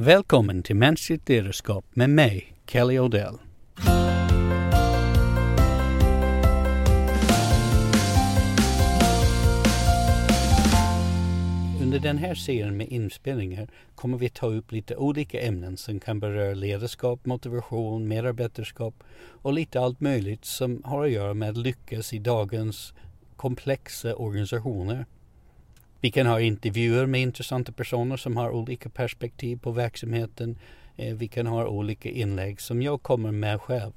Välkommen till Mänskligt ledarskap med mig, Kelly Odell. Under den här serien med inspelningar kommer vi ta upp lite olika ämnen som kan beröra ledarskap, motivation, medarbetarskap och lite allt möjligt som har att göra med att lyckas i dagens komplexa organisationer. Vi kan ha intervjuer med intressanta personer som har olika perspektiv på verksamheten. Eh, vi kan ha olika inlägg som jag kommer med själv.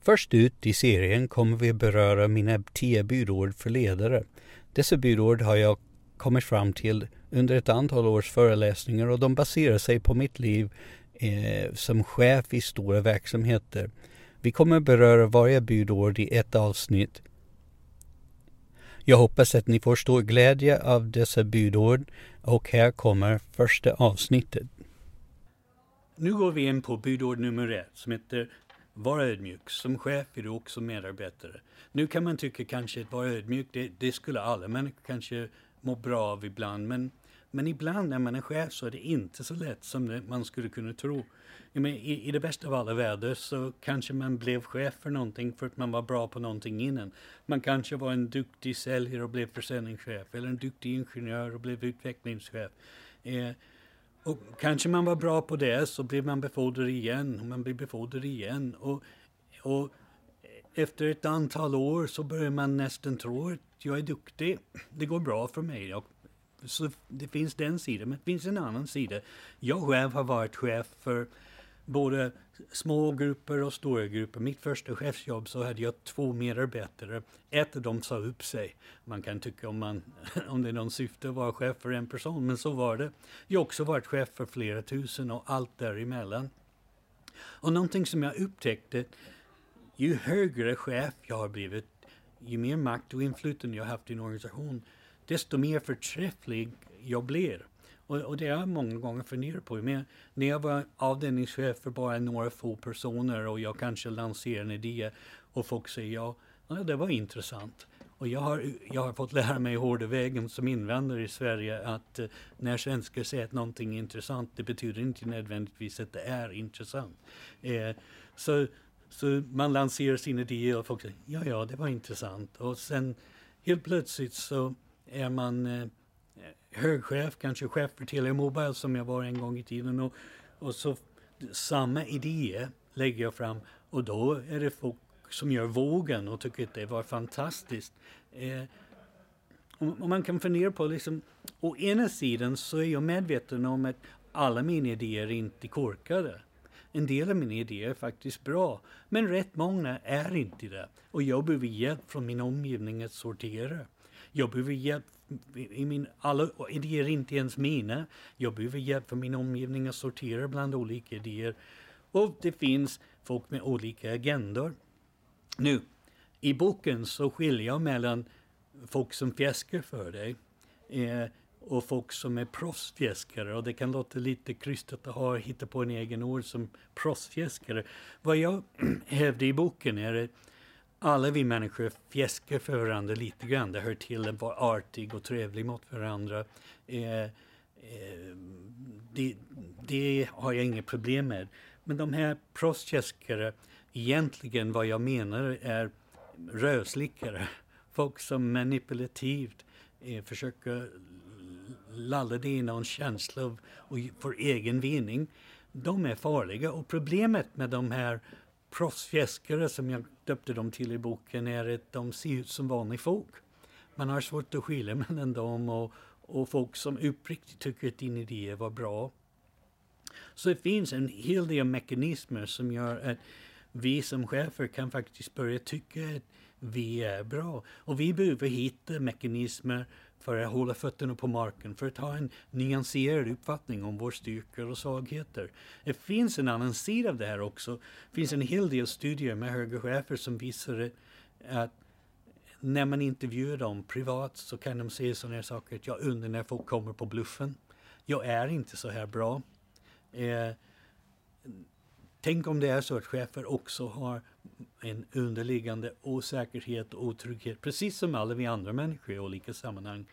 Först ut i serien kommer vi beröra mina tio budord för ledare. Dessa budord har jag kommit fram till under ett antal års föreläsningar och de baserar sig på mitt liv eh, som chef i stora verksamheter. Vi kommer beröra varje budord i ett avsnitt jag hoppas att ni får stor glädje av dessa budord och här kommer första avsnittet. Nu går vi in på budord nummer ett som heter Var ödmjuk. Som chef är du också medarbetare. Nu kan man tycka kanske att vara ödmjuk, det, det skulle alla människor kanske må bra av ibland. Men, men ibland när man är chef så är det inte så lätt som man skulle kunna tro. I, I det bästa av alla väder så kanske man blev chef för någonting för att man var bra på någonting innan. Man kanske var en duktig säljare och blev försäljningschef eller en duktig ingenjör och blev utvecklingschef. Eh, och kanske man var bra på det så blev man befordrad igen och man blev befordrad igen. Och, och efter ett antal år så börjar man nästan tro att jag är duktig. Det går bra för mig. Jag, så det finns den sidan, men det finns en annan sida. Jag själv har varit chef för både små grupper och stora grupper. Mitt första chefsjobb så hade jag två medarbetare. Ett av dem sa upp sig. Man kan tycka om, man, om det är någon syfte att vara chef för en person, men så var det. Jag har också varit chef för flera tusen och allt däremellan. Och någonting som jag upptäckte, ju högre chef jag har blivit, ju mer makt och inflytande jag har haft i en organisation, desto mer förträfflig jag blir. Och, och det har jag många gånger funderat på. Men när jag var avdelningschef för bara några få personer och jag kanske lanserade en idé och folk säger ja, ja det var intressant. Och jag har, jag har fått lära mig hårda vägen som invandrare i Sverige att eh, när svenskar säger att någonting är intressant, det betyder inte nödvändigtvis att det är intressant. Eh, så, så man lanserar sin idé och folk säger ja, ja, det var intressant. Och sen helt plötsligt så är man eh, högchef, kanske chef för Telia Mobile som jag var en gång i tiden. Och, och så samma idé lägger jag fram och då är det folk som gör vågen och tycker att det var fantastiskt. Eh, och man kan fundera på, liksom, å ena sidan så är jag medveten om att alla mina idéer är inte korkade. En del av mina idéer är faktiskt bra, men rätt många är inte det. Och jag behöver hjälp från min omgivning att sortera. Jag behöver hjälp i min, alla idéer är inte ens mina. Jag behöver hjälp från min omgivning att sortera bland olika idéer. Och det finns folk med olika agendor. Nu, i boken så skiljer jag mellan folk som fjäskar för dig eh, och folk som är proffsfjäskare. Och det kan låta lite krystat att ha, hitta på en egen ord som proffsfjäskare. Vad jag hävdar i boken är att alla vi människor fjäskar för varandra lite grann. Det hör till att vara artig och trevlig mot varandra. Eh, eh, det, det, har jag inga problem med. Men de här proffsfjäskare, egentligen vad jag menar är rövslickare. Folk som manipulativt eh, försöker lalla dig i någon känsla av, och för egen vinning. De är farliga och problemet med de här proffsfjäskare som jag döpte dem till i boken är att de ser ut som vanligt folk. Man har svårt att skilja mellan dem och, och folk som uppriktigt tycker att din idé var bra. Så det finns en hel del mekanismer som gör att vi som chefer kan faktiskt börja tycka att vi är bra. Och vi behöver hitta mekanismer för att hålla fötterna på marken, för att ha en nyanserad uppfattning om våra styrkor och svagheter. Det finns en annan sida av det här också. Det finns en hel del studier med höga chefer som visar att när man intervjuar dem privat så kan de säga sådana här saker att jag undrar när folk kommer på bluffen. Jag är inte så här bra. Eh, tänk om det är så att chefer också har en underliggande osäkerhet och otrygghet, precis som alla vi andra människor i olika sammanhang.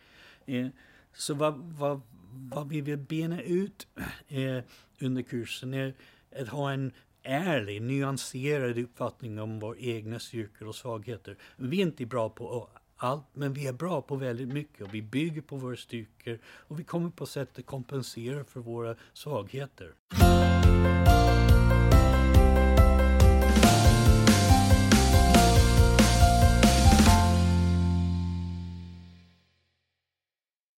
Eh, Så vad, vad, vad vi vill bena ut eh, under kursen är att ha en ärlig, nyanserad uppfattning om våra egna styrkor och svagheter. Vi är inte bra på allt, men vi är bra på väldigt mycket och vi bygger på våra styrkor och vi kommer på sätt att kompensera för våra svagheter.